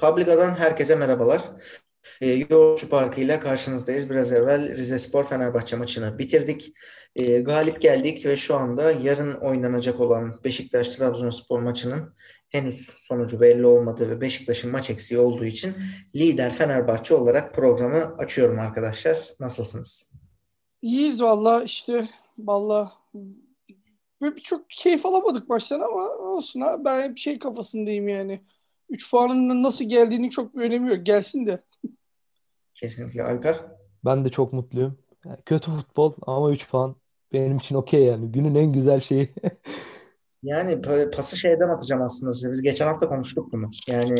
Publica'dan herkese merhabalar. E, Yoğurtçu Parkı ile karşınızdayız. Biraz evvel Rize Spor Fenerbahçe maçını bitirdik. E, galip geldik ve şu anda yarın oynanacak olan Beşiktaş-Trabzonspor maçının henüz sonucu belli olmadığı ve Beşiktaş'ın maç eksiği olduğu için lider Fenerbahçe olarak programı açıyorum arkadaşlar. Nasılsınız? İyiyiz valla işte valla çok keyif alamadık baştan ama olsun ha ben hep şey kafasındayım yani. 3 puanın nasıl geldiğini çok bir önemi yok. Gelsin de. Kesinlikle Alper. Ben de çok mutluyum. Yani kötü futbol ama 3 puan benim için okey yani. Günün en güzel şeyi. yani pası şeyden atacağım aslında size. Biz geçen hafta konuştuk bunu. Yani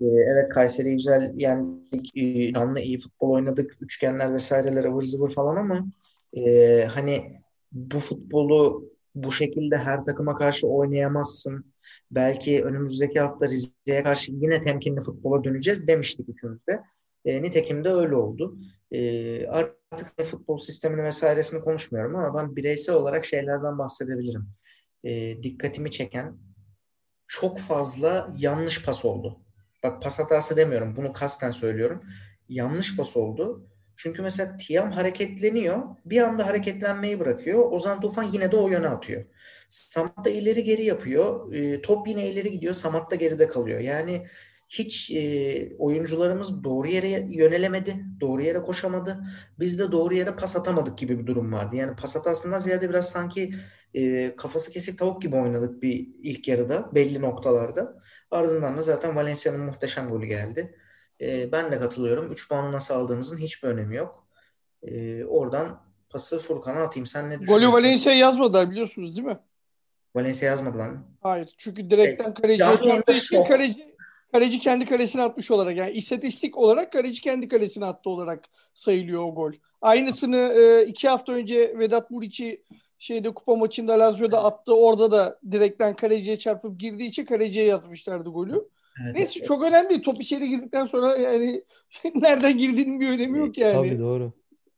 e, evet Kayseri güzel yendik. Danlı iyi futbol oynadık. Üçgenler vesaireler ıvır zıvır falan ama e, hani bu futbolu bu şekilde her takıma karşı oynayamazsın belki önümüzdeki hafta Rize'ye karşı yine temkinli futbola döneceğiz demiştik üçümüz de. E, nitekim de öyle oldu. E, artık futbol sistemini vesairesini konuşmuyorum ama ben bireysel olarak şeylerden bahsedebilirim. E, dikkatimi çeken çok fazla yanlış pas oldu. Bak pas hatası demiyorum. Bunu kasten söylüyorum. Yanlış pas oldu. Çünkü mesela Tiam hareketleniyor. Bir anda hareketlenmeyi bırakıyor. Ozan Tufan yine de o yöne atıyor. Samat da ileri geri yapıyor. E, top yine ileri gidiyor. Samat da geride kalıyor. Yani hiç e, oyuncularımız doğru yere yönelemedi. Doğru yere koşamadı. Biz de doğru yere pas atamadık gibi bir durum vardı. Yani pas hatasından ziyade biraz sanki e, kafası kesik tavuk gibi oynadık bir ilk yarıda belli noktalarda. Ardından da zaten Valencia'nın muhteşem golü geldi. E, ben de katılıyorum. 3 puanı nasıl aldığımızın hiçbir önemi yok. E, oradan pası Furkan'a atayım. Sen ne düşünüyorsun? Golü Valencia yazmadılar biliyorsunuz değil mi? Valencia yazmadılar mı? Hayır. Çünkü direkten e, kaleci attığı için kaleci, kaleci kendi kalesine atmış olarak yani istatistik olarak kaleci kendi kalesine attı olarak sayılıyor o gol. Aynısını e, iki hafta önce Vedat Muriç'i şeyde kupa maçında Lazio'da attı. Orada da direkten kaleciye çarpıp girdiği için kaleciye yazmışlardı golü. Evet. Neyse çok önemli. Top içeri girdikten sonra yani nereden girdiğinin bir önemi yok yani. Tabii doğru.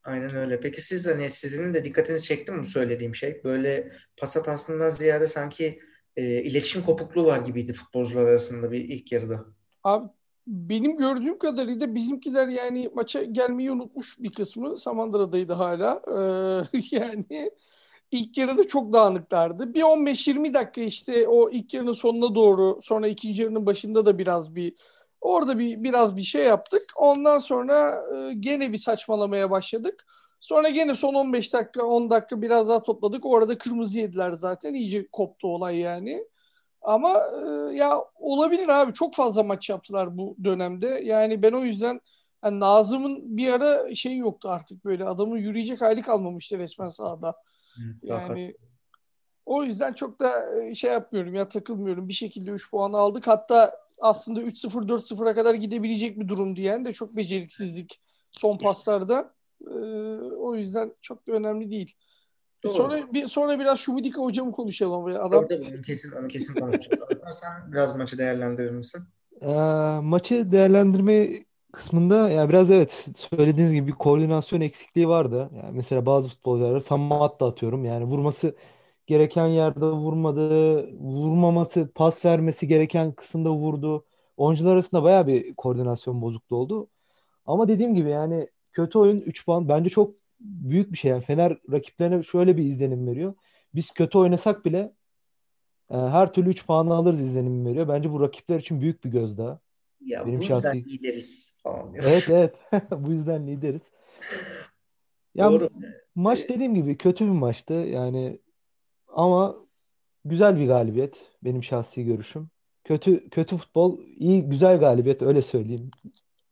Aynen öyle. Peki siz hani sizin de dikkatinizi çekti mi bu söylediğim şey? Böyle pas hatasından ziyade sanki e, iletişim kopukluğu var gibiydi futbolcular arasında bir ilk yarıda. Abi benim gördüğüm kadarıyla bizimkiler yani maça gelmeyi unutmuş bir kısmı. Samandıra'daydı hala. Ee, yani ilk yarıda çok dağınıklardı. Bir 15-20 dakika işte o ilk yarının sonuna doğru sonra ikinci yarının başında da biraz bir orada bir biraz bir şey yaptık. Ondan sonra e, gene bir saçmalamaya başladık. Sonra gene son 15 dakika 10 dakika biraz daha topladık. Orada kırmızı yediler zaten. İyice koptu olay yani. Ama e, ya olabilir abi. Çok fazla maç yaptılar bu dönemde. Yani ben o yüzden yani Nazım'ın bir ara şey yoktu artık böyle. Adamın yürüyecek hali kalmamıştı resmen sahada. Yani o yüzden çok da e, şey yapmıyorum ya takılmıyorum. Bir şekilde 3 puan aldık. Hatta aslında 3-0 4-0'a kadar gidebilecek bir durum diyen de çok beceriksizlik son paslarda. Ee, o yüzden çok da önemli değil. Doğru. Sonra bir sonra biraz Şumidika hocamı konuşalım Adam Tabii, tabii, onu kesin onu kesin konuşacağız. sen biraz maçı değerlendirir misin? Ee, maçı değerlendirme kısmında yani biraz evet söylediğiniz gibi bir koordinasyon eksikliği vardı. Yani mesela bazı futbolculara Samat da atıyorum. Yani vurması gereken yerde vurmadı, vurmaması, pas vermesi gereken kısımda vurdu. Oyuncular arasında bayağı bir koordinasyon bozukluğu oldu. Ama dediğim gibi yani kötü oyun 3 puan bence çok büyük bir şey. Yani Fener rakiplerine şöyle bir izlenim veriyor. Biz kötü oynasak bile e, her türlü 3 puan alırız izlenimi veriyor. Bence bu rakipler için büyük bir gözdağı. Ya Benim bu yüzden şahsi... lideriz falan diyor. Evet evet. bu yüzden lideriz. Ya Doğru. maç dediğim gibi kötü bir maçtı. Yani ama güzel bir galibiyet benim şahsi görüşüm. Kötü kötü futbol, iyi güzel galibiyet öyle söyleyeyim.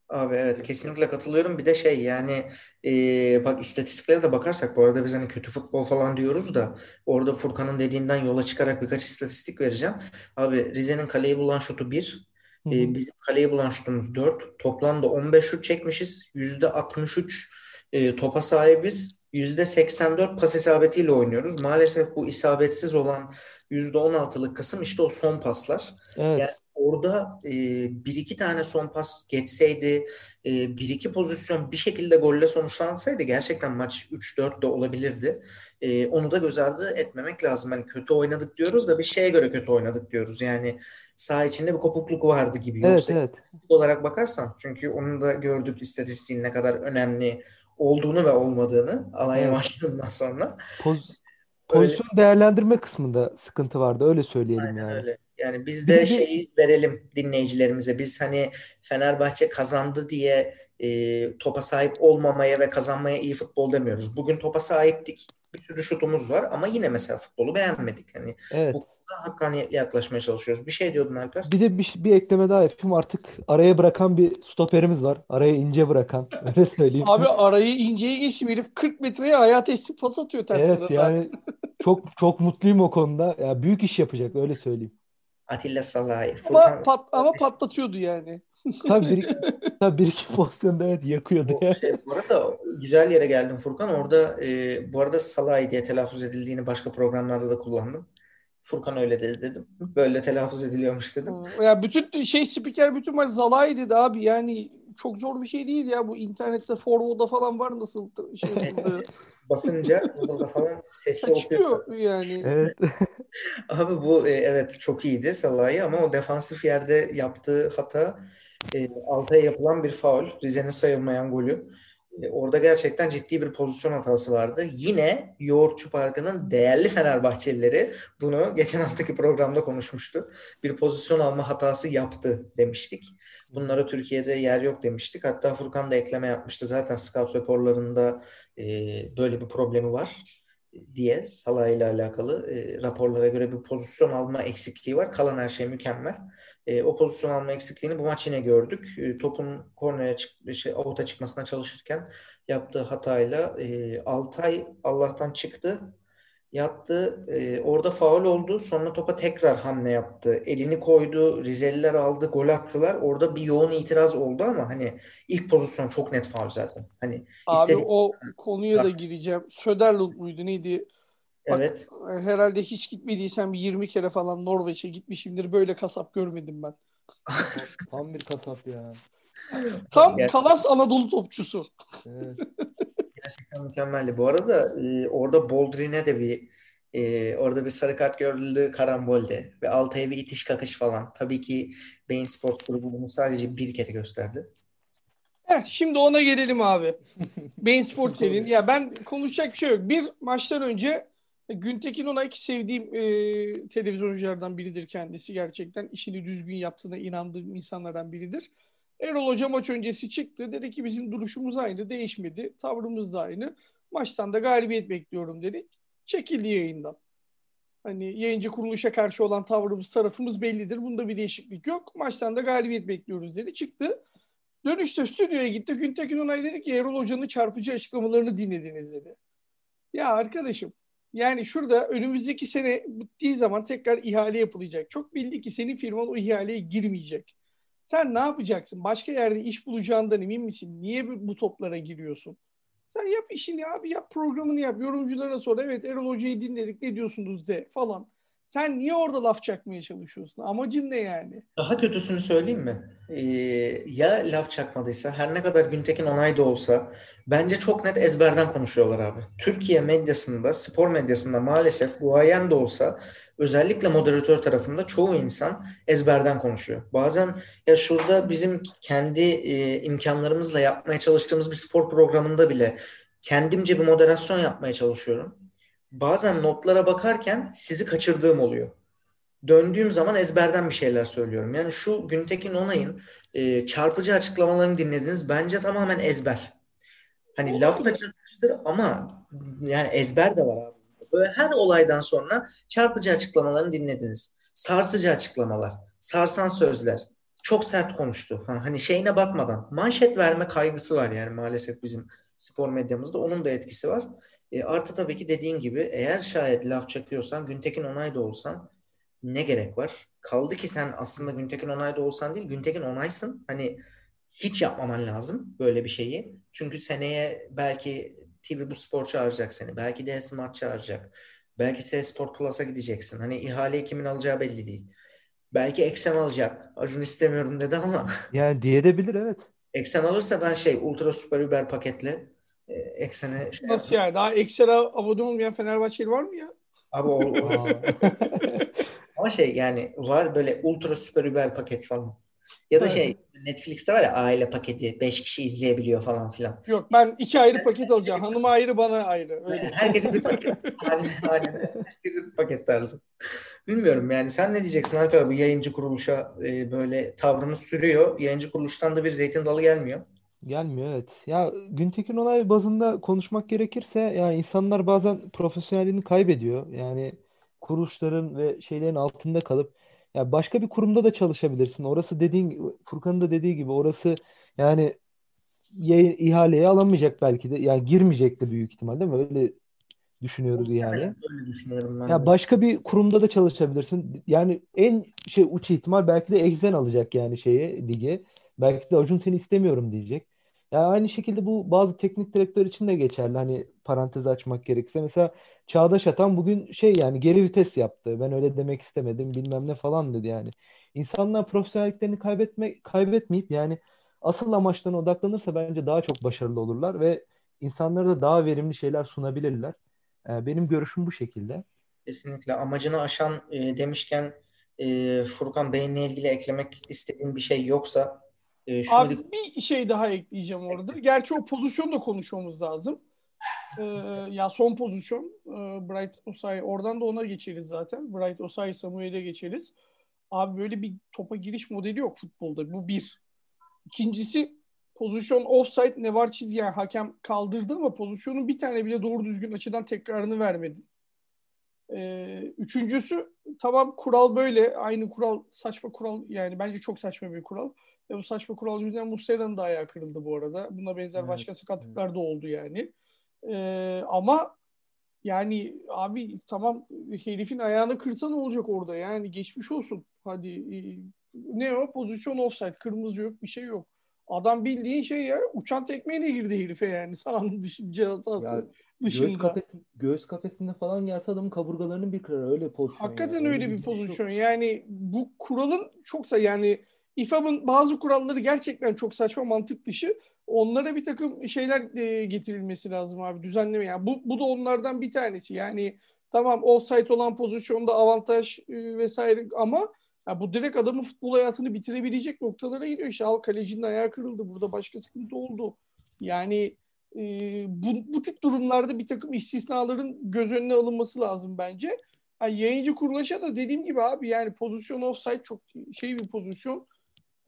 Abi evet kesinlikle katılıyorum. Bir de şey yani e, bak istatistiklere de bakarsak bu arada biz hani kötü futbol falan diyoruz da orada Furkan'ın dediğinden yola çıkarak birkaç istatistik vereceğim. Abi Rize'nin kaleyi bulan şutu 1, e, bizim kaleyi bulan şutumuz 4. Toplamda 15 şut çekmişiz. %63 e, topa sahibiz. %84 pas isabetiyle oynuyoruz. Maalesef bu isabetsiz olan %16'lık kısım işte o son paslar. Evet. Yani orada e, bir iki tane son pas geçseydi, e, bir iki pozisyon bir şekilde golle sonuçlansaydı gerçekten maç 3-4 de olabilirdi. e, onu da göz ardı etmemek lazım. Hani kötü oynadık diyoruz da bir şeye göre kötü oynadık diyoruz. Yani saha içinde bir kopukluk vardı gibi. Evet, Yoksa evet. olarak bakarsan çünkü onu da gördük istatistiğin ne kadar önemli olduğunu ve olmadığını Alanya Evet. maçlarından sonra. Poz- pozisyon değerlendirme kısmında sıkıntı vardı. Öyle söyleyelim Aynen yani. öyle. Yani biz de şeyi verelim dinleyicilerimize. Biz hani Fenerbahçe kazandı diye e, topa sahip olmamaya ve kazanmaya iyi futbol demiyoruz. Bugün topa sahiptik. Bir sürü şutumuz var ama yine mesela futbolu beğenmedik. Hani Evet. bu hakkaniyetli yaklaşmaya çalışıyoruz. Bir şey diyordun Alper. Bir de bir, bir ekleme daha yapayım. Artık araya bırakan bir stoperimiz var. Araya ince bırakan. Öyle söyleyeyim. Abi arayı inceye geçtim herif 40 metreye ayağa teslim pas atıyor ters Evet kanada. yani çok çok mutluyum o konuda. Ya büyük iş yapacak öyle söyleyeyim. Atilla Salahi. Ama, Furkan pat, ama patlatıyordu yani. Tabii bir iki, tabii bir iki pozisyonda evet yakıyordu O ya. şey, bu arada güzel yere geldin Furkan. Orada e, bu arada Salahi diye telaffuz edildiğini başka programlarda da kullandım. Furkan öyle dedi dedim. Böyle telaffuz ediliyormuş dedim. Ya bütün şey spiker bütün maç Zalai dedi abi yani çok zor bir şey değil ya bu internette forward'da falan var nasıl şey. Basınca Google'da falan sesli okuyor. Yani. Evet. Abi bu e, evet çok iyiydi Salahi ama o defansif yerde yaptığı hata e, Altay'a yapılan bir faul. Rize'nin sayılmayan golü. E, orada gerçekten ciddi bir pozisyon hatası vardı. Yine Yoğurtçu Parkı'nın değerli Fenerbahçelileri bunu geçen haftaki programda konuşmuştu. Bir pozisyon alma hatası yaptı demiştik. Bunlara Türkiye'de yer yok demiştik. Hatta Furkan da ekleme yapmıştı. Zaten scout raporlarında e, böyle bir problemi var diye Salah ile alakalı e, raporlara göre bir pozisyon alma eksikliği var. Kalan her şey mükemmel. E, o pozisyon alma eksikliğini bu maç yine gördük. E, topun kornere çık şey, avuta çıkmasına çalışırken yaptığı hatayla e, Altay Allah'tan çıktı. Yattı. E, orada faul oldu. Sonra topa tekrar hamle yaptı. Elini koydu. Rizeliler aldı. Gol attılar. Orada bir yoğun itiraz oldu ama hani ilk pozisyon çok net faul zaten. Hani Abi istedik. o konuya da gireceğim. Söderlund muydu neydi? Bak, Evet. herhalde hiç gitmediysen bir 20 kere falan Norveç'e gitmişimdir. Böyle kasap görmedim ben. Tam bir kasap ya. Tam Ger- Kalas Anadolu topçusu. Evet. Gerçekten mükemmeldi. Bu arada e, orada Boldrin'e de bir e, orada bir sarı kart görüldü karambolde ve Altay'a bir itiş kakış falan. Tabii ki Bein Sports grubu bunu sadece bir kere gösterdi. Heh, şimdi ona gelelim abi. Bein Sport senin. Ya ben konuşacak bir şey yok. Bir maçtan önce Güntekin Onay ki sevdiğim e, televizyonculardan biridir kendisi gerçekten. işini düzgün yaptığına inandığım insanlardan biridir. Erol Hoca maç öncesi çıktı. Dedi ki bizim duruşumuz aynı. Değişmedi. Tavrımız da aynı. Maçtan da galibiyet bekliyorum dedi. Çekildi yayından. Hani yayıncı kuruluşa karşı olan tavrımız, tarafımız bellidir. Bunda bir değişiklik yok. Maçtan da galibiyet bekliyoruz dedi. Çıktı. Dönüşte stüdyoya gitti. Güntekin Onay dedi ki Erol Hoca'nın çarpıcı açıklamalarını dinlediniz dedi. Ya arkadaşım yani şurada önümüzdeki sene bittiği zaman tekrar ihale yapılacak. Çok belli ki senin firman o ihaleye girmeyecek. Sen ne yapacaksın? Başka yerde iş bulacağından emin misin? Niye bu toplara giriyorsun? Sen yap işini abi yap programını yap. Yorumculara sor. Evet Erol Hoca'yı dinledik ne diyorsunuz de falan. Sen niye orada laf çakmaya çalışıyorsun? Amacın ne yani? Daha kötüsünü söyleyeyim mi? Ee, ya laf çakmadıysa her ne kadar Güntekin Onay da olsa bence çok net ezberden konuşuyorlar abi. Türkiye medyasında, spor medyasında maalesef duayen de olsa özellikle moderatör tarafında çoğu insan ezberden konuşuyor. Bazen ya şurada bizim kendi e, imkanlarımızla yapmaya çalıştığımız bir spor programında bile kendimce bir moderasyon yapmaya çalışıyorum. Bazen notlara bakarken sizi kaçırdığım oluyor. Döndüğüm zaman ezberden bir şeyler söylüyorum. Yani şu Güntekin Onay'ın e, çarpıcı açıklamalarını dinlediniz. Bence tamamen ezber. Hani laf da çarpıcıdır ama yani ezber de var abi. Böyle her olaydan sonra çarpıcı açıklamalarını dinlediniz. Sarsıcı açıklamalar, sarsan sözler, çok sert konuştu falan. Hani şeyine bakmadan manşet verme kaygısı var yani maalesef bizim spor medyamızda. Onun da etkisi var. E, artı tabii ki dediğin gibi eğer şayet laf çakıyorsan Güntekin Onay da olsan ne gerek var? Kaldı ki sen aslında Güntekin Onay da olsan değil Güntekin Onay'sın. Hani hiç yapmaman lazım böyle bir şeyi. Çünkü seneye belki TV bu spor çağıracak seni. Belki de Smart çağıracak. Belki S Sport Plus'a gideceksin. Hani ihaleyi kimin alacağı belli değil. Belki Eksen alacak. Acun istemiyorum dedi ama Yani diyebilir evet. Eksen alırsa ben şey Ultra Super Uber paketle e, eksene şey Nasıl yani? Daha ekstra abone olmayan Fenerbahçeli var mı ya? Abi o. ama şey yani var böyle ultra süper über paket falan. Ya da Evet. şey Netflix'te var ya aile paketi 5 kişi izleyebiliyor falan filan. Yok ben iki ayrı paket alacağım. Hanıma ayrı bana ayrı. Öyle. Herkese bir paket. Aynen, aynen. Herkese bir paket tarzı. Bilmiyorum yani sen ne diyeceksin Alper bu yayıncı kuruluşa e, böyle tavrını sürüyor. Yayıncı kuruluştan da bir zeytin dalı gelmiyor. Gelmiyor evet. Ya Güntekin Onay bazında konuşmak gerekirse yani insanlar bazen profesyonelliğini kaybediyor. Yani kuruluşların ve şeylerin altında kalıp ya başka bir kurumda da çalışabilirsin. Orası dediğin Furkan'ın da dediği gibi orası yani yayın, ihaleye alamayacak belki de. Yani girmeyecek de büyük ihtimal değil mi? Öyle düşünüyoruz ihaleye. Evet, öyle düşünüyorum ben Ya de. başka bir kurumda da çalışabilirsin. Yani en şey uç ihtimal belki de Exen alacak yani şeye lige. Belki de Acun seni istemiyorum diyecek. Ya aynı şekilde bu bazı teknik direktör için de geçerli. Hani parantez açmak gerekirse. Mesela Çağdaş Atan bugün şey yani geri vites yaptı. Ben öyle demek istemedim bilmem ne falan dedi yani. İnsanlar profesyonelliklerini kaybetme, kaybetmeyip yani asıl amaçlarına odaklanırsa bence daha çok başarılı olurlar ve insanlara da daha verimli şeyler sunabilirler. Ee, Benim görüşüm bu şekilde. Kesinlikle amacını aşan e, demişken e, Furkan Bey'inle ilgili eklemek istediğin bir şey yoksa e, şunu Abi bir şey daha ekleyeceğim orada. Gerçi o pozisyonu da konuşmamız lazım. Ee, ya son pozisyon e, Bright Osai oradan da ona geçeriz zaten. Bright Osai Samuel'e geçeriz. Abi böyle bir topa giriş modeli yok futbolda. Bu bir. İkincisi pozisyon offside ne var çizgi yani hakem kaldırdı ama pozisyonun bir tane bile doğru düzgün açıdan tekrarını vermedi. Ee, üçüncüsü tamam kural böyle aynı kural saçma kural yani bence çok saçma bir kural. Ve bu saçma kural yüzünden Muslera'nın da ayağı kırıldı bu arada. Buna benzer Evet, başka sakatlıklar da oldu yani. Ee, ama yani abi tamam herifin ayağını kırsa ne olacak orada yani geçmiş olsun. Hadi e, ne o pozisyon offside kırmızı yok bir şey yok. Adam bildiğin şey ya uçan tekmeyle girdi herife yani sahanın hatası Ya göğüs dışında. kafesi, göğüs kafesinde falan yerse adamın kaburgalarını bir kırar öyle pozisyon Hakikaten yani. öyle bir yok. pozisyon. Yani bu kuralın çoksa yani İFAB'ın bazı kuralları gerçekten çok saçma mantık dışı. Onlara bir takım şeyler e, getirilmesi lazım abi düzenleme. Yani bu, bu da onlardan bir tanesi. Yani tamam offside olan pozisyonda avantaj e, vesaire ama ya bu direkt adamın futbol hayatını bitirebilecek noktalara gidiyor. İşte al kalecinin ayağı kırıldı. Burada başka sıkıntı oldu. Yani e, bu, bu tip durumlarda bir takım istisnaların göz önüne alınması lazım bence. Ha, yayıncı kuruluşa da dediğim gibi abi yani pozisyon offside çok şey bir pozisyon.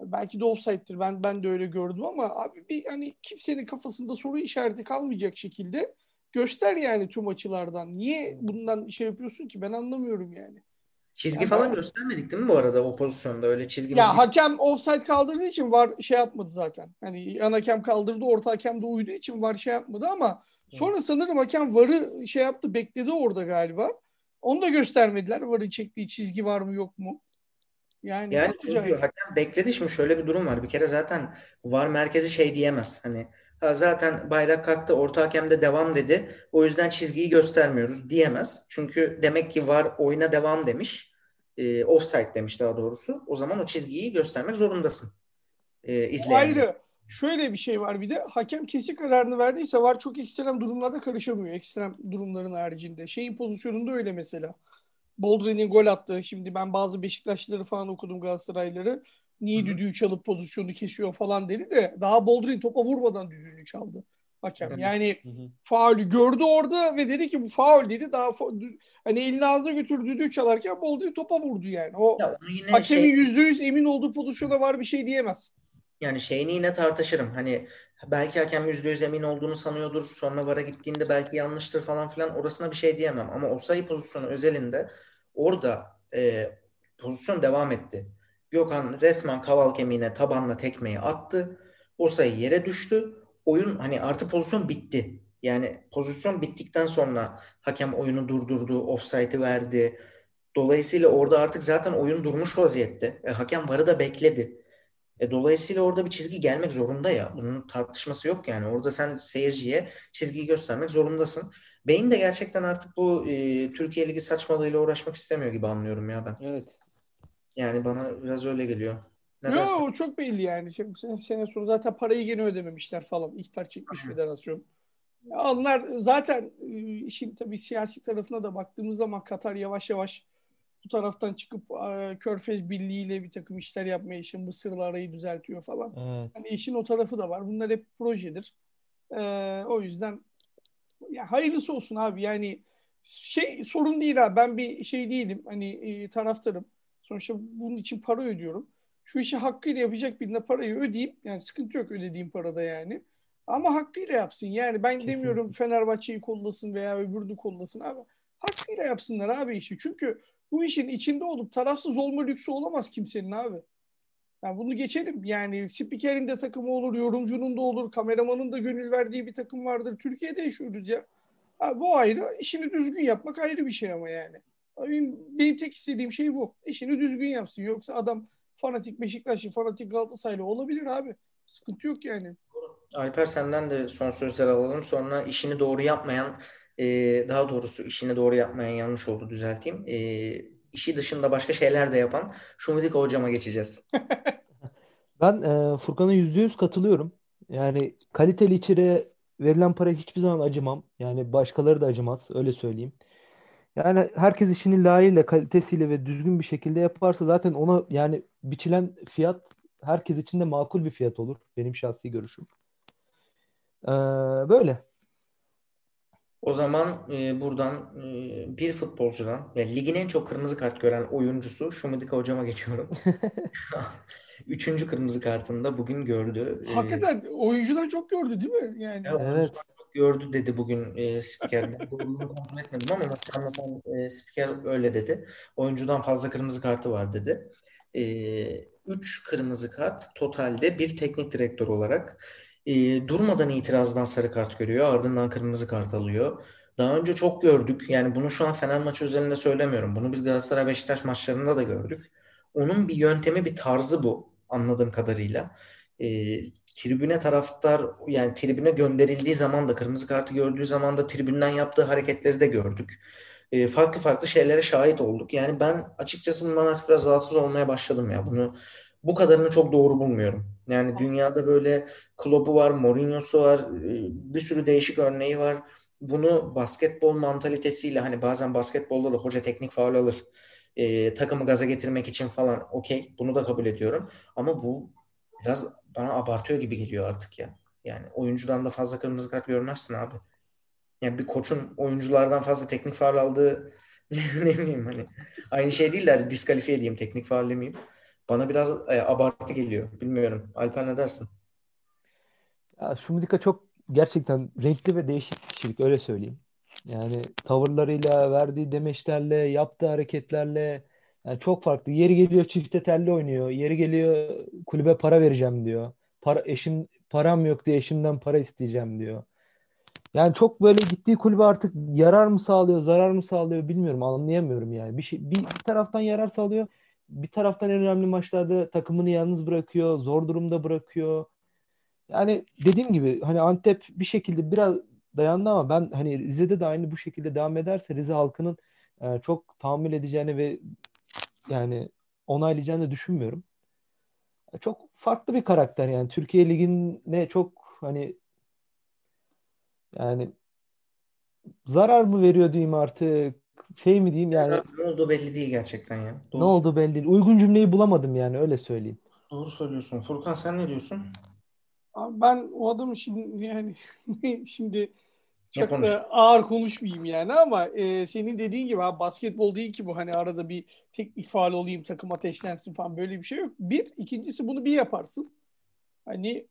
Belki de offside'tir. Ben ben de öyle gördüm ama abi bir hani kimsenin kafasında soru işareti kalmayacak şekilde göster yani tüm açılardan. Niye bundan şey yapıyorsun ki ben anlamıyorum yani. çizgi Ya falan ben- göstermedik değil mi bu arada o pozisyonda öyle çizgi Ya hakem offside kaldırdığı için var şey yapmadı zaten. Hani yan hakem kaldırdı, orta hakem de uyduğu için var şey yapmadı ama sonra sanırım hakem varı şey yaptı, bekledi orada galiba. Onu da göstermediler. Varın çektiği çizgi var mı yok mu? Yani, Yani çünkü acayip. hakem bekledi şimdi şöyle bir durum var. Bir kere zaten VAR merkezi şey diyemez. Hani ha zaten bayrak kalktı orta hakem de devam dedi. O yüzden çizgiyi göstermiyoruz diyemez. Çünkü demek ki VAR oyuna devam demiş. E, offside demiş daha doğrusu. O zaman o çizgiyi göstermek zorundasın. E, ayrı. Şöyle bir şey var bir de hakem kesin kararını verdiyse var çok ekstrem durumlarda karışamıyor. Ekstrem durumların haricinde. Şeyin pozisyonunda öyle mesela. Boldrin'in gol attığı. Şimdi ben bazı Beşiktaşlıları falan okudum Galatasaraylıları. Niye Hı hı. düdüğü çalıp pozisyonu kesiyor falan dedi de daha Boldrin topa vurmadan düdüğünü çaldı. Hakem. Yani Hı hı. faulü gördü orada ve dedi ki bu faul dedi. Daha fa- hani elini ağzına götürdü düdüğü çalarken Boldrin topa vurdu yani. O Ya hakemin şey yüzde yüz emin olduğu pozisyona var bir şey diyemez. Yani şeyini yine tartışırım. Hani belki hakem %100 emin olduğunu sanıyordur. Sonra VAR'a gittiğinde belki yanlıştır falan filan. Orasına bir şey diyemem. Ama o sayı pozisyonu özelinde orada e, pozisyon devam etti. Gökhan resmen kaval kemiğine tabanla tekmeyi attı. O sayı yere düştü. Oyun hani artı pozisyon bitti. Yani pozisyon bittikten sonra hakem oyunu durdurdu, offside'ı verdi. Dolayısıyla orada artık zaten oyun durmuş vaziyette. E, hakem VAR'ı da bekledi. E, dolayısıyla orada bir çizgi gelmek zorunda ya. Bunun tartışması yok yani. Orada sen seyirciye çizgiyi göstermek zorundasın. Beyin de gerçekten artık bu e, Türkiye Ligi saçmalığıyla uğraşmak istemiyor gibi anlıyorum ya ben. Evet. Yani bana biraz öyle geliyor. Ne dersin? o çok belli yani. Şimdi sene, sene sonra zaten parayı gene ödememişler falan. İhtar çekmiş federasyon. Onlar zaten e, işin tabii siyasi tarafına da baktığımız zaman Katar yavaş yavaş bu taraftan çıkıp e, Körfez Birliği ile bir takım işler yapmaya işin Mısır'la arayı düzeltiyor falan. Evet. Hani işin o tarafı da var. Bunlar hep projedir. Ee, o yüzden ya hayırlısı olsun abi. Yani şey sorun değil abi. Ben bir şey değilim. Hani e, taraftarım. Sonuçta bunun için para ödüyorum. Şu işi hakkıyla yapacak birine parayı ödeyeyim. Yani sıkıntı yok ödediğim parada yani. Ama hakkıyla yapsın. Yani ben Kesinlikle. demiyorum Fenerbahçe'yi kollasın veya öbürünü kollasın abi. Hakkıyla yapsınlar abi işi. Çünkü bu işin içinde olup tarafsız olma lüksü olamaz kimsenin abi. Yani bunu geçelim. Yani spikerin de takımı olur, yorumcunun da olur, kameramanın da gönül verdiği bir takım vardır. Türkiye'de yaşıyoruz ya. Abi bu ayrı. İşini düzgün yapmak ayrı bir şey ama yani. Benim, benim tek istediğim şey bu. İşini düzgün yapsın. Yoksa adam fanatik Beşiktaşlı, fanatik Galatasaraylı olabilir abi. Sıkıntı yok yani. Alper senden de son sözler alalım. Sonra işini doğru yapmayan, e, daha doğrusu işini doğru yapmayan yanlış oldu düzelteyim. E, işi dışında başka şeyler de yapan Şumidika hocama geçeceğiz. Ben e, Furkan'a yüzde yüz katılıyorum. Yani kaliteli içeriğe verilen para hiçbir zaman acımam. Yani başkaları da acımaz. Öyle söyleyeyim. Yani herkes işini layığıyla, kalitesiyle ve düzgün bir şekilde yaparsa zaten ona yani biçilen fiyat herkes için de makul bir fiyat olur. Benim şahsi görüşüm. Ee, böyle. O zaman e, buradan e, bir futbolcudan, yani ligin en çok kırmızı kart gören oyuncusu Şumidika hocama geçiyorum. Üçüncü kırmızı kartında bugün gördü. E, Hakikaten e, oyuncudan çok gördü değil mi? Yani. Ya, evet. gördü dedi bugün e, spiker. Ben kontrol etmedim ama maçı anlatan e, spiker öyle dedi. Oyuncudan fazla kırmızı kartı var dedi. E, üç kırmızı kart totalde bir teknik direktör olarak e, durmadan itirazdan sarı kart görüyor. Ardından kırmızı kart alıyor. Daha önce çok gördük. Yani bunu şu an Fener maçı özelinde söylemiyorum. Bunu biz Galatasaray Beşiktaş maçlarında da gördük. Onun bir yöntemi, bir tarzı bu anladığım kadarıyla. E, tribüne taraftar yani tribüne gönderildiği zaman da kırmızı kartı gördüğü zaman da tribünden yaptığı hareketleri de gördük. E, farklı farklı şeylere şahit olduk. Yani ben açıkçası bundan artık biraz rahatsız olmaya başladım ya. Bunu bu kadarını çok doğru bulmuyorum. Yani dünyada böyle Klopp'u var, Mourinho'su var, e, bir sürü değişik örneği var. Bunu basketbol mantalitesiyle hani bazen basketbolda da hoca teknik faul alır. E, takımı gaza getirmek için falan okey bunu da kabul ediyorum. Ama bu biraz bana abartıyor gibi geliyor artık ya. Yani oyuncudan da fazla kırmızı kart görmezsin abi. Yani bir koçun oyunculardan fazla teknik faul aldığı ne bileyim hani aynı şey değiller diskalifiye edeyim teknik faul demeyeyim. Bana biraz e, abartı geliyor. Bilmiyorum. Alper ne dersin? Ya Şumidika çok gerçekten renkli ve değişik kişilik öyle söyleyeyim. Yani tavırlarıyla, verdiği demeçlerle, yaptığı hareketlerle yani çok farklı. Yeri geliyor çifte telli oynuyor. Yeri geliyor kulübe para vereceğim diyor. Para, eşim param yok diye eşimden para isteyeceğim diyor. Yani çok böyle gittiği kulübe artık yarar mı sağlıyor, zarar mı sağlıyor bilmiyorum, anlayamıyorum yani. Bir şey bir, bir taraftan yarar sağlıyor, bir taraftan en önemli maçlarda takımını yalnız bırakıyor, zor durumda bırakıyor. Yani dediğim gibi hani Antep bir şekilde biraz dayandı ama ben hani Rize'de de aynı bu şekilde devam ederse Rize halkının e, çok tahammül edeceğini ve yani onaylayacağını düşünmüyorum. Çok farklı bir karakter yani Türkiye Ligi'ne çok hani yani zarar mı veriyor diyeyim artık şey mi diyeyim yani. Evet, ne oldu belli değil gerçekten ya. Doğru ne oldu belli değil. Uygun cümleyi bulamadım yani öyle söyleyeyim. Doğru söylüyorsun. Furkan sen ne diyorsun? Abi ben o adamı şimdi yani şimdi çok da ağır konuşmayayım yani ama e, senin dediğin gibi abi basketbol değil ki bu hani arada bir teknik faal olayım takım ateşlensin falan böyle bir şey yok. Bir ikincisi bunu bir yaparsın. Hani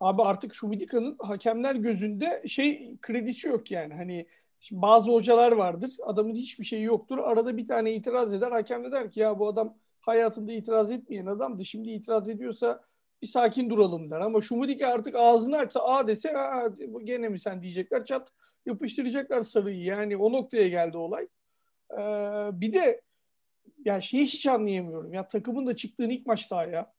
abi artık şu Vidika'nın hakemler gözünde şey kredisi yok yani hani Şimdi bazı hocalar vardır. Adamın hiçbir şeyi yoktur. Arada bir tane itiraz eder. Hakem de der ki ya bu adam hayatında itiraz etmeyen adamdı. Şimdi itiraz ediyorsa bir sakin duralım der. Ama Şumudike artık ağzını açsa a dese a, gene mi sen diyecekler. Çat yapıştıracaklar sarıyı. Yani o noktaya geldi olay. Ee, bir de ya şeyi hiç anlayamıyorum. Ya takımın da çıktığın ilk maçta ya.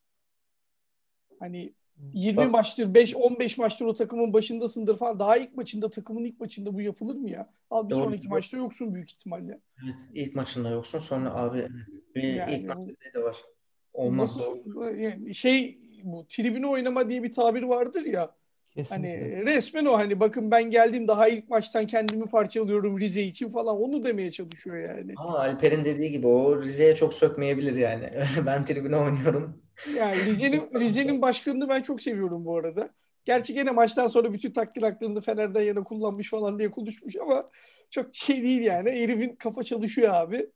Hani 20 Bak. maçtır, 5 15 maçtır o takımın başındasındır falan. Daha ilk maçında takımın ilk maçında bu yapılır mı ya? Al bir Doğru. sonraki maçta yoksun büyük ihtimalle. Evet, ilk maçında yoksun. Sonra abi bir yani, ilk maçta de var. Olmaz. Nasıl, yani şey bu tribüne oynama diye bir tabir vardır ya. Hani Kesinlikle. resmen o hani bakın ben geldim daha ilk maçtan kendimi parçalıyorum Rize için falan onu demeye çalışıyor yani. Ama Alper'in dediği gibi o Rize'ye çok sökmeyebilir yani. Ben tribüne oynuyorum. Yani Rize'nin Rize'nin başkanını ben çok seviyorum bu arada. Gerçi gene maçtan sonra bütün takdir haklarını Fener'den yana kullanmış falan diye konuşmuş ama çok şey değil yani. Herifin kafa çalışıyor abi.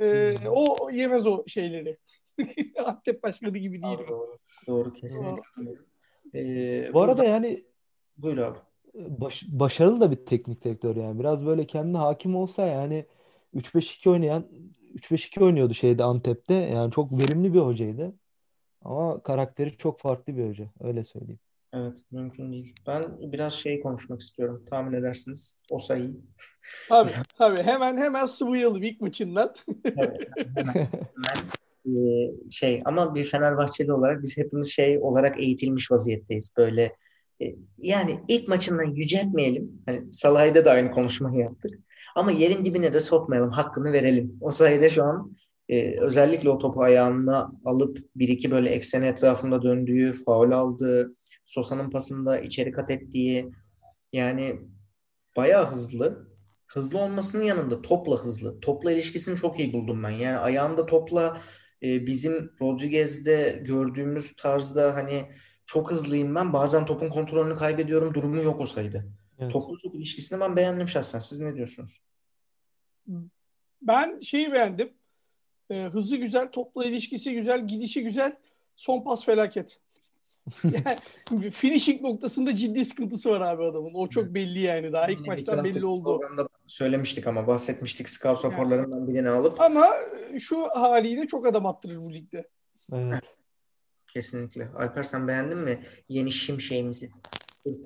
Ee, Hmm. o yemez o şeyleri. Antep başkanı gibi değil. Abi doğru. Doğru kesinlikle. Ee, Bu arada yani buyur abi. baş- başarılı da bir teknik direktör yani. Biraz böyle kendine hakim olsa yani 3-5-2 oynayan 3-5-2 oynuyordu şeyde Antep'te. Yani çok verimli bir hocaydı. Ama karakteri çok farklı bir hoca. Öyle söyleyeyim. Evet, mümkün değil. Ben biraz şey konuşmak istiyorum. Tahmin edersiniz. Osayi. Tabii tabii hemen hemen sıvıyalım ilk maçından. Evet, hemen, hemen, e, şey ama bir Fenerbahçeli olarak biz hepimiz şey olarak eğitilmiş vaziyetteyiz. Böyle e, yani ilk maçından yüceltmeyelim. Hani Salah'da da aynı konuşmayı yaptık. Ama yerin dibine de sokmayalım. Hakkını verelim. O sayede şu an e, özellikle o topu ayağına alıp bir iki böyle ekseni etrafında döndüğü, faul aldığı, Sosa'nın pasında içeri kat ettiği yani bayağı hızlı. Hızlı olmasının yanında topla hızlı. Topla ilişkisini çok iyi buldum ben. Yani ayağında topla e, bizim Rodriguez'de gördüğümüz tarzda hani çok hızlıyım ben. Bazen topun kontrolünü kaybediyorum. Durumu yok o sayıda. Evet. Toplu çok ilişkisini ben beğendim şahsen. Siz ne diyorsunuz? Ben şeyi beğendim. Ee, hızı güzel, topla ilişkisi güzel, gidişi güzel. Son pas felaket. Yani finishing noktasında ciddi sıkıntısı var abi adamın. O çok belli yani. Daha ilk maçtan belli oldu. Söylemiştik ama bahsetmiştik scout raporlarından birini alıp Ama şu haliyle çok adam attırır bu ligde. Evet. kesinlikle. Alper sen beğendin mi yeni şimşeğimizi?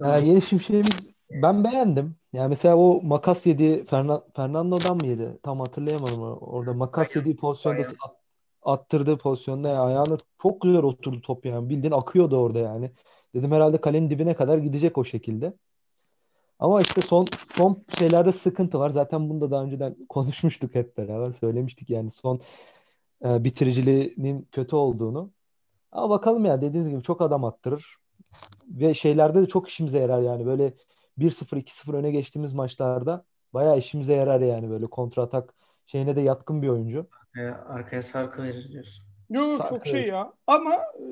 Ha, yeni şimşeğimiz ben beğendim. Yani mesela o makas yediği Fernan, Fernando'dan mı yedi? Tam hatırlayamadım. Orada makas yediği pozisyonda aynen. at- attırdığı pozisyonda yani ayağına çok güzel oturdu top yani. Bildiğin akıyordu orada yani. Dedim herhalde kalenin dibine kadar gidecek o şekilde. Ama işte son son şeylerde sıkıntı var. Zaten bunu da daha önceden konuşmuştuk hep beraber. Söylemiştik yani son e, bitiriciliğinin kötü olduğunu. Ama bakalım ya dediğiniz gibi çok adam attırır. Ve şeylerde de çok işimize yarar yani. Böyle 1-0 2-0 öne geçtiğimiz maçlarda bayağı işimize yarar yani böyle kontratak şeyine de yatkın bir oyuncu. Ee, arkaya sarkı verir diyorsun. Yok Sarkı. çok şey ya. Ama e,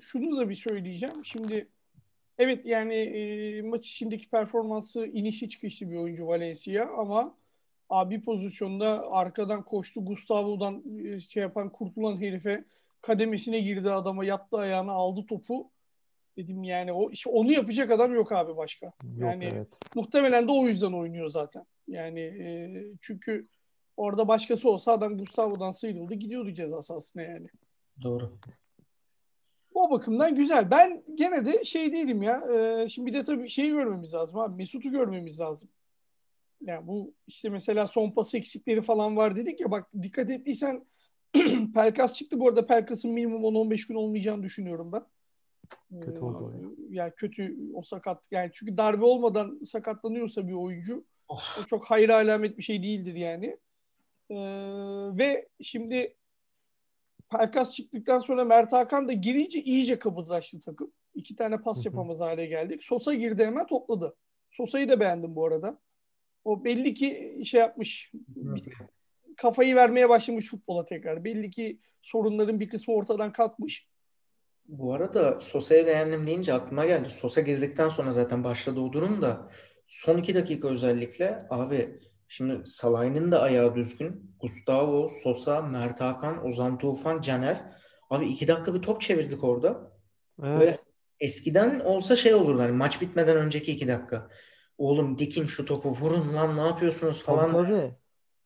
şunu da bir söyleyeceğim. Şimdi evet yani e, maç içindeki performansı inişi çıkışlı bir oyuncu Valencia ama abi pozisyonda arkadan koştu Gustavo'dan e, şey yapan kurtulan herife kademesine girdi adama yattı ayağına aldı topu. Dedim yani o işte onu yapacak adam yok abi başka. Yok Yani evet. muhtemelen de o yüzden oynuyor zaten. Yani e, çünkü orada başkası olsa adam Gustavo'dan sıyrıldı gidiyordu ceza sahasına yani. Doğru. O bakımdan güzel. Ben gene de şey değilim ya. e, şimdi bir de tabii şeyi görmemiz lazım abi. Mesut'u görmemiz lazım. Yani bu işte mesela son pas eksikleri falan var dedik ya bak dikkat ettiysen Pelkas çıktı. Bu arada Pelkas'ın minimum 10-15 gün olmayacağını düşünüyorum ben. Kötü Ee, oldu o ya. Yani kötü o sakat. Yani çünkü darbe olmadan sakatlanıyorsa bir oyuncu Of. o çok hayır alamet bir şey değildir yani. Ee, ve şimdi Pelkas çıktıktan sonra Mert Hakan da girince iyice kabızlaştı takım. İki tane pas yapamaz hale geldik. Sosa girdi hemen topladı. Sosa'yı da beğendim bu arada. O belli ki şey yapmış. kafayı vermeye başlamış futbola tekrar. Belli ki sorunların bir kısmı ortadan kalkmış. Bu arada Sosa'yı beğendim deyince aklıma geldi. Sosa girdikten sonra zaten başladı o durum da son iki dakika özellikle abi şimdi Salah'ın da ayağı düzgün. Gustavo, Sosa, Mert Hakan, Ozan Tufan, Caner. Abi iki dakika bir top çevirdik orada. Evet. Böyle eskiden olsa şey olurdu hani maç bitmeden önceki iki dakika. Oğlum dikin şu topu vurun lan ne yapıyorsunuz falan. Tabii.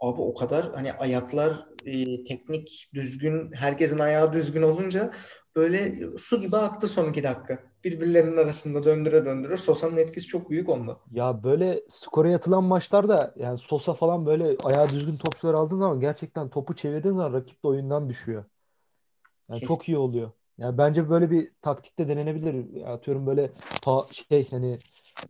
Abi o kadar hani ayaklar e, teknik düzgün herkesin ayağı düzgün olunca böyle su gibi aktı son iki dakika. Birbirlerinin arasında döndüre döndüre. Sosa'nın etkisi çok büyük onda. Ya böyle skora yatılan maçlarda yani Sosa falan böyle ayağı düzgün topçular aldığın zaman gerçekten topu çevirdiğin zaman rakip de oyundan düşüyor. Yani Kesin. çok iyi oluyor. Yani bence böyle bir taktik de denenebilir. Atıyorum böyle şey hani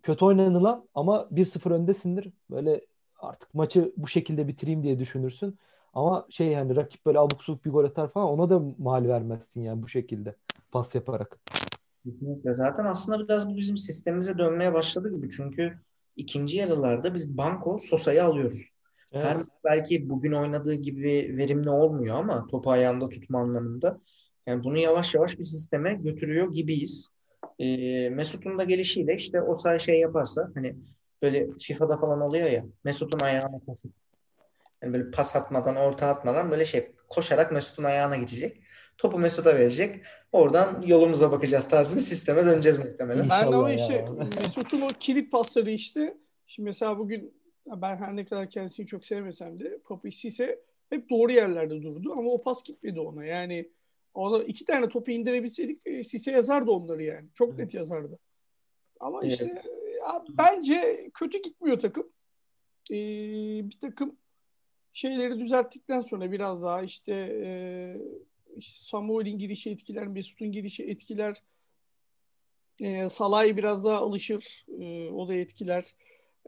kötü oynanılan ama 1-0 öndesindir. Böyle artık maçı bu şekilde bitireyim diye düşünürsün. Ama şey hani rakip böyle abuk subuk bir gol atar falan ona da mal vermezsin yani bu şekilde pas yaparak. Kesinlikle. Zaten aslında biraz bu bizim sistemimize dönmeye başladı gibi. Çünkü ikinci yarılarda biz banko Sosa'yı alıyoruz. Evet. Her belki bugün oynadığı gibi verimli olmuyor ama topu ayağında tutma anlamında. Yani bunu yavaş yavaş bir sisteme götürüyor gibiyiz. Ee, Mesut'un da gelişiyle işte o say şey yaparsa hani böyle FIFA'da falan oluyor ya Mesut'un ayağına koşup yani böyle pas atmadan orta atmadan böyle şey koşarak Mesut'un ayağına gidecek. Topu Mesut'a verecek. Oradan yolumuza bakacağız tarzı bir sisteme döneceğiz muhtemelen. Ben ama işte. Mesut'un o kilit pasları işte. Şimdi mesela bugün ben her ne kadar kendisini çok sevmesem de Papi Sisse hep doğru yerlerde durdu ama o pas gitmedi ona. Yani ona iki tane topu indirebilseydik e, Sisse yazardı onları yani. Çok net yazardı. Ama Evet. işte ya bence kötü gitmiyor takım. Ee, bir takım şeyleri düzelttikten sonra biraz daha işte, e, işte Samuel'in girişi etkiler, Mesut'un girişi etkiler. E, Salah'ı biraz daha alışır. E, o da etkiler.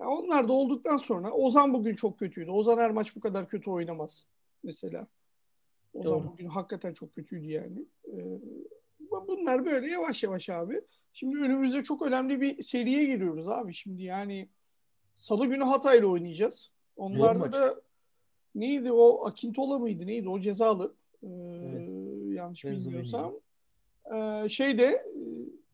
Ya onlar da olduktan sonra Ozan bugün çok kötüydü. Ozan her maç bu kadar kötü oynamaz mesela. Ozan Doğru. bugün hakikaten çok kötüydü yani. E, bunlar böyle yavaş yavaş abi. Şimdi önümüzde çok önemli bir seriye giriyoruz abi. Şimdi yani Salı günü Hatay'la oynayacağız. Onlarda da neydi o Akintola mıydı neydi o cezalı. Ee, yanlış Benziyor bilmiyorsam. Ee, şeyde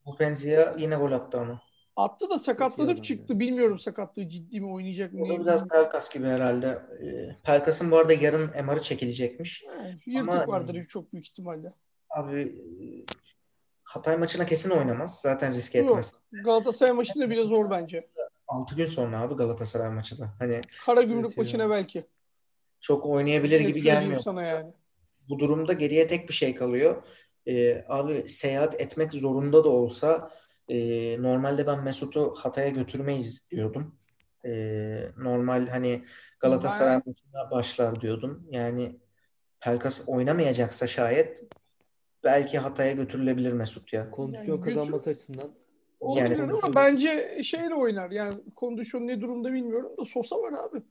Bu Penzia yine gol attı ama. attı da sakatlanıp çıktı. Bilmiyorum sakatlığı ciddi mi oynayacak mı? O da biraz Pelkas gibi herhalde. Ee, Pelkas'ın bu arada yarın MR'ı çekilecekmiş. Ha, Yırtık Ama- vardır çok büyük ihtimalle. Abi e, Hatay maçına kesin oynamaz. Zaten risk Yok. etmez. Galatasaray maçında bile zor bence. 6 gün sonra abi Galatasaray maçı da. Hani Karagümrük Evet maçına belki. Çok oynayabilir gibi gelmiyor. sana yani. Bu durumda geriye tek bir şey kalıyor. Ee, abi seyahat etmek zorunda da olsa e, normalde ben Mesut'u Hatay'a götürmeyiz diyordum. Ee, normal hani Galatasaray maçına başlar diyordum. Yani Pelkas oynamayacaksa şayet belki Hatay'a götürülebilir Mesut ya. Kondisyon Yani götür- kazanması açısından. Olabilir Yani- ama bence şeyle oynar. Yani kondisyon ne durumda bilmiyorum da Sosa var abi.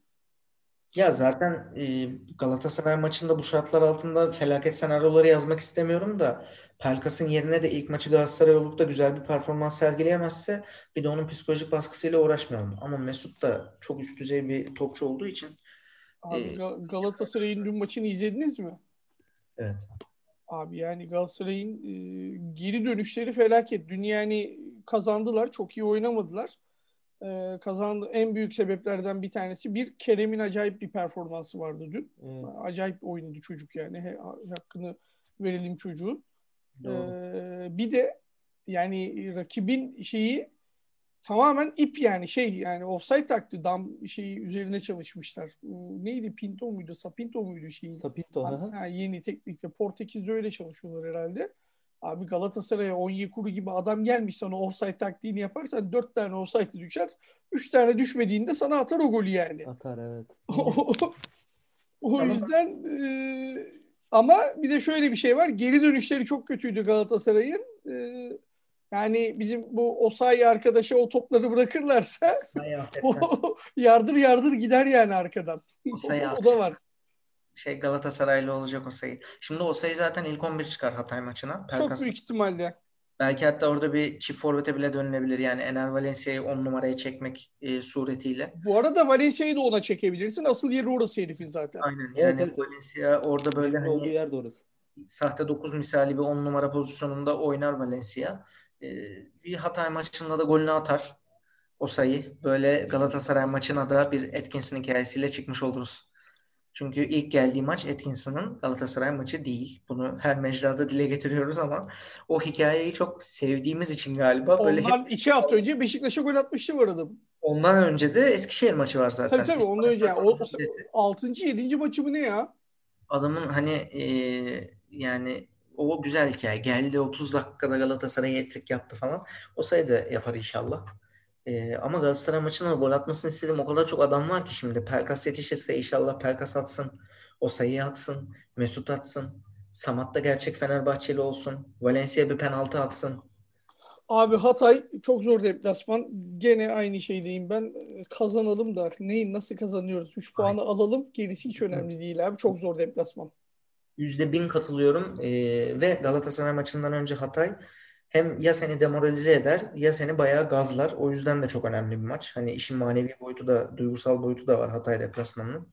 Ya zaten e, Galatasaray maçında bu şartlar altında felaket senaryoları yazmak istemiyorum da Pelkas'ın yerine de ilk maçı Galatasaray olup da güzel bir performans sergileyemezse bir de onun psikolojik baskısıyla uğraşmayalım. Ama Mesut da çok üst düzey bir topçu olduğu için Abi Ga- Galatasaray'ın dün maçını izlediniz mi? evet. Abi yani Galatasaray'ın e, geri dönüşleri felaket. Dün yani kazandılar. Çok iyi oynamadılar. E, kazandı. En büyük sebeplerden bir tanesi bir Kerem'in acayip bir performansı vardı dün. Evet, Acayip oynadı çocuk yani. He, hakkını verelim çocuğun. Doğru. Ee, bir de yani rakibin şeyi tamamen ip yani şey yani offside taktı dam şeyi üzerine çalışmışlar. Neydi Pinto muydu? Sapinto muydu şeyin? Sapinto. hı. Ha, yeni teknikte Portekiz'de öyle çalışıyorlar herhalde. Abi Galatasaray'a Onyekuru gibi adam gelmiş sana offside taktiğini yaparsan dört tane offside düşer. Üç tane düşmediğinde sana atar o golü yani. Atar evet. o yüzden e, ama bir de şöyle bir şey var. Geri dönüşleri çok kötüydü Galatasaray'ın. E, yani bizim bu Osayi arkadaşa o topları bırakırlarsa yardır yardır gider yani arkadan. O, o da var. Şey Galatasaraylı olacak Osayi. Şimdi Osayi zaten ilk 11 çıkar Hatay maçına. Çok Pelkas büyük ihtimalle. belki hatta orada bir çift forvete bile dönülebilir. Yani Ener Valencia'yı 10 numaraya çekmek e, suretiyle. Bu arada Valencia'yı da ona çekebilirsin. Asıl yeri orası herifin zaten. Aynen. Evet, Yani evet. Valencia orada böyle Olduğu hani yer de orası. sahte 9 misali bir 10 numara pozisyonunda oynar Valencia. Ee, bir Hatay maçında da golünü atar. O sayı. Böyle Galatasaray maçına da bir Atkins'in hikayesiyle çıkmış oluruz. Çünkü ilk geldiği maç Atkinson'ın Galatasaray maçı değil. Bunu her mecrada dile getiriyoruz ama o hikayeyi çok sevdiğimiz için galiba böyle hep Ondan iki hafta önce Beşiktaş'a gol atmıştı var adam. ondan önce de Eskişehir maçı var zaten. Tabii tabii ondan önce. Yani. O, İsmail 6. 7. maçı mı ne ya? Adamın hani e, yani o güzel hikaye. Geldi 30 dakikada Galatasaray'a hat-trick yaptı falan. O sayıda yapar inşallah. E, ama Galatasaray maçına gol atmasını istedim. O kadar çok adam var ki şimdi. Pelkas yetişirse inşallah Pelkas atsın. O sayıyı atsın. Mesut atsın. Samat da gerçek Fenerbahçeli olsun. Valencia bir penaltı atsın. Abi Hatay çok zor deplasman. Gene aynı şeydeyim ben. Kazanalım da neyin nasıl kazanıyoruz? 3 puanı alalım. Gerisi hiç önemli değil abi. Çok zor deplasman. Yüzde bin katılıyorum. E, ve Galatasaray maçından önce Hatay hem ya seni demoralize eder ya seni bayağı gazlar. O yüzden de çok önemli bir maç. Hani işin manevi boyutu da, duygusal boyutu da var Hatay deplasmanının.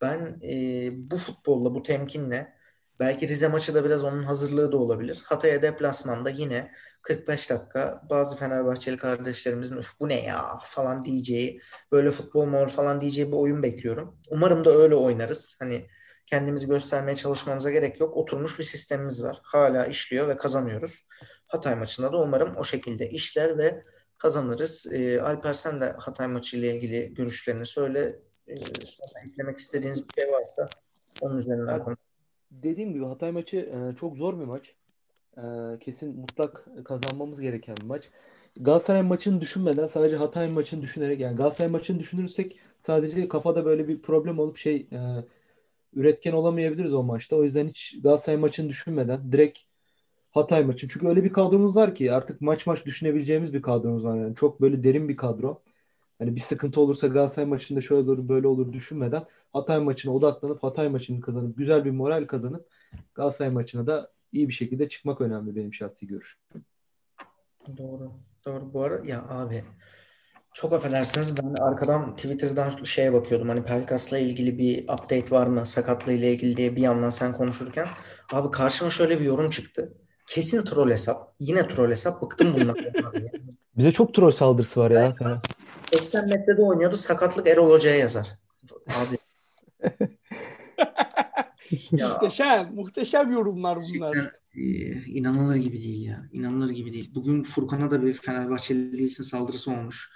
Ben e, bu futbolla, bu temkinle belki Rize maçı da biraz onun hazırlığı da olabilir. Hatay'a deplasmanda yine 45 dakika bazı Fenerbahçeli kardeşlerimizin Üf, bu ne ya falan diyeceği, böyle futbol mu falan diyeceği bir oyun bekliyorum. Umarım da öyle oynarız. Hani kendimizi göstermeye çalışmamıza gerek yok. Oturmuş bir sistemimiz var. Hala işliyor ve kazanıyoruz. Hatay maçında da umarım o şekilde işler ve kazanırız. E, Alper sen de Hatay maçı ile ilgili görüşlerini söyle. E, sonra eklemek istediğiniz bir şey varsa onun üzerinden konuş. Dediğim gibi Hatay maçı e, çok zor bir maç. E, kesin mutlak kazanmamız gereken bir maç. Galatasaray maçını düşünmeden sadece Hatay maçını düşünerek yani Galatasaray maçını düşünürsek sadece kafada böyle bir problem olup şey e, üretken olamayabiliriz o maçta. O yüzden hiç Galatasaray maçını düşünmeden direkt Hatay maçı. Çünkü öyle bir kadromuz var ki artık maç maç düşünebileceğimiz bir kadromuz var. Yani çok böyle derin bir kadro. Hani bir sıkıntı olursa Galatasaray maçında şöyle olur böyle olur düşünmeden Hatay maçına odaklanıp Hatay maçını kazanıp güzel bir moral kazanıp Galatasaray maçına da iyi bir şekilde çıkmak önemli benim şahsi görüşüm. Doğru. Doğru. Bu ara ya abi çok affedersiniz ben arkadan Twitter'dan şeye bakıyordum hani Pelkas'la ilgili bir update var mı sakatlığı ile ilgili diye bir yandan sen konuşurken abi karşıma şöyle bir yorum çıktı. Kesin troll hesap. Yine troll hesap. Bıktım bundan. Bize çok troll saldırısı var ya. 80 metrede oynuyordu. Sakatlık Erol Hoca'ya yazar. Abi. ya, muhteşem. Muhteşem yorumlar bunlar. E, inanılır gibi değil ya. İnanılır gibi değil. Bugün Furkan'a da bir Fenerbahçeli için saldırısı olmuş.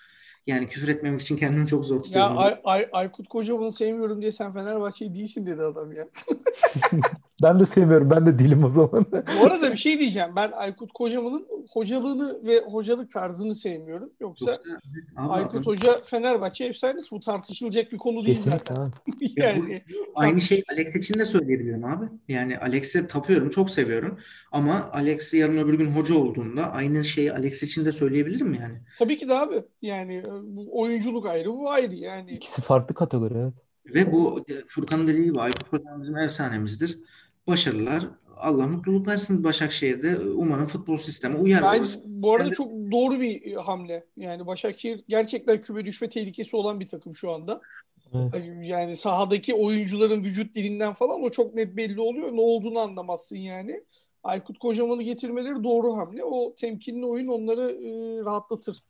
Yani küfür etmemek için kendimi çok zor tutuyorum. Ya Ay, Ay, Aykut Koca bunu sevmiyorum diye sen Fenerbahçe'yi değilsin dedi adam ya. ben de sevmiyorum. Ben de değilim o zaman. Bu arada bir şey diyeceğim. Ben Aykut Kocaman'ın hocalığını ve hocalık tarzını sevmiyorum. Yoksa, Yoksa Aykut abi. Hoca Fenerbahçe efsanesi. Bu tartışılacak bir konu değil Kesinlikle zaten. yani, aynı şey Alex için de söyleyebilirim abi. Yani Alex'e tapıyorum. Çok seviyorum. Ama Alex yarın öbür gün hoca olduğunda aynı şeyi Alex için de söyleyebilirim yani. Tabii ki de abi. Yani oyunculuk ayrı bu ayrı yani. İkisi farklı kategori evet. Ve bu Furkan'ın dediği gibi Aykut Kocaman bizim efsanemizdir. Başarılar. Allah mutluluk versin Başakşehir'de. Umarım futbol sistemi uyar. Ben, bu arada çok doğru bir hamle. Yani Başakşehir gerçekten küme düşme tehlikesi olan bir takım şu anda. Evet. Yani sahadaki oyuncuların vücut dilinden falan o çok net belli oluyor. Ne olduğunu anlamazsın yani. Aykut Kocaman'ı getirmeleri doğru hamle. O temkinli oyun onları e, rahatlatır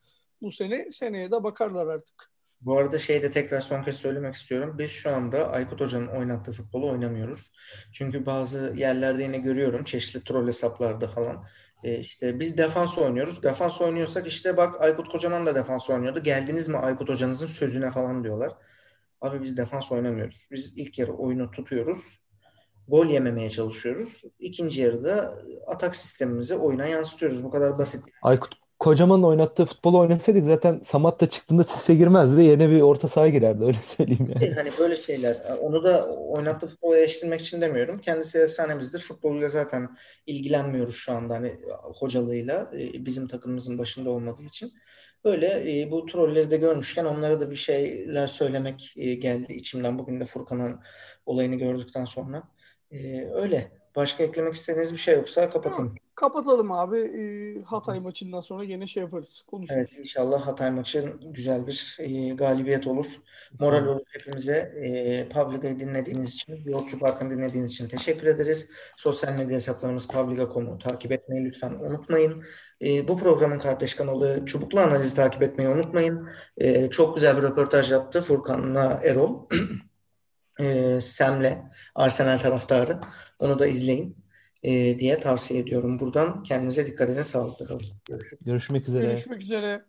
bu sene. Seneye de bakarlar artık. Bu arada şeyde tekrar son kez söylemek istiyorum. Biz şu anda Aykut Hoca'nın oynattığı futbolu oynamıyoruz. Çünkü bazı yerlerde yine görüyorum çeşitli troll hesaplarda falan. E işte biz defans oynuyoruz. Defans oynuyorsak işte bak Aykut Kocaman da defans oynuyordu. Geldiniz mi Aykut Hoca'nızın sözüne falan diyorlar. Abi biz defans oynamıyoruz. Biz ilk yarı oyunu tutuyoruz. Gol yememeye çalışıyoruz. İkinci yarıda atak sistemimizi oyuna yansıtıyoruz. Bu kadar basit. Aykut Kocaman oynattığı futbolu oynasaydık zaten Samat da çıktığında sise girmezdi. Yerine bir orta saha girerdi öyle söyleyeyim yani. E, hani böyle şeyler. Onu da oynattığı futbolu eleştirmek için demiyorum. Kendisi efsanemizdir. Futboluyla zaten ilgilenmiyoruz şu anda hani hocalığıyla. E, bizim takımımızın başında olmadığı için. Böyle e, bu trolleri de görmüşken onlara da bir şeyler söylemek geldi içimden. Bugün de Furkan'ın olayını gördükten sonra. Öyle. Başka eklemek istediğiniz bir şey yoksa kapatayım. Kapatalım abi. Ee, Hatay maçından sonra yine şey yaparız. Konuşuruz. Evet inşallah Hatay maçı güzel bir e, galibiyet olur. Moral olur hepimize. E, Publica'yı dinlediğiniz için, Yolcu Park'ını dinlediğiniz için teşekkür ederiz. Sosyal medya hesaplarımız Publica.com'u takip etmeyi lütfen unutmayın. E, bu programın kardeş kanalı Çubuklu Analizi takip etmeyi unutmayın. E, çok güzel bir röportaj yaptı Furkan'la Erol. e, Sem'le Arsenal taraftarı. Onu da izleyin e, diye tavsiye ediyorum buradan. Kendinize dikkat edin. Sağlıklı kalın. Görüşürüz. Görüşmek üzere. Görüşmek üzere.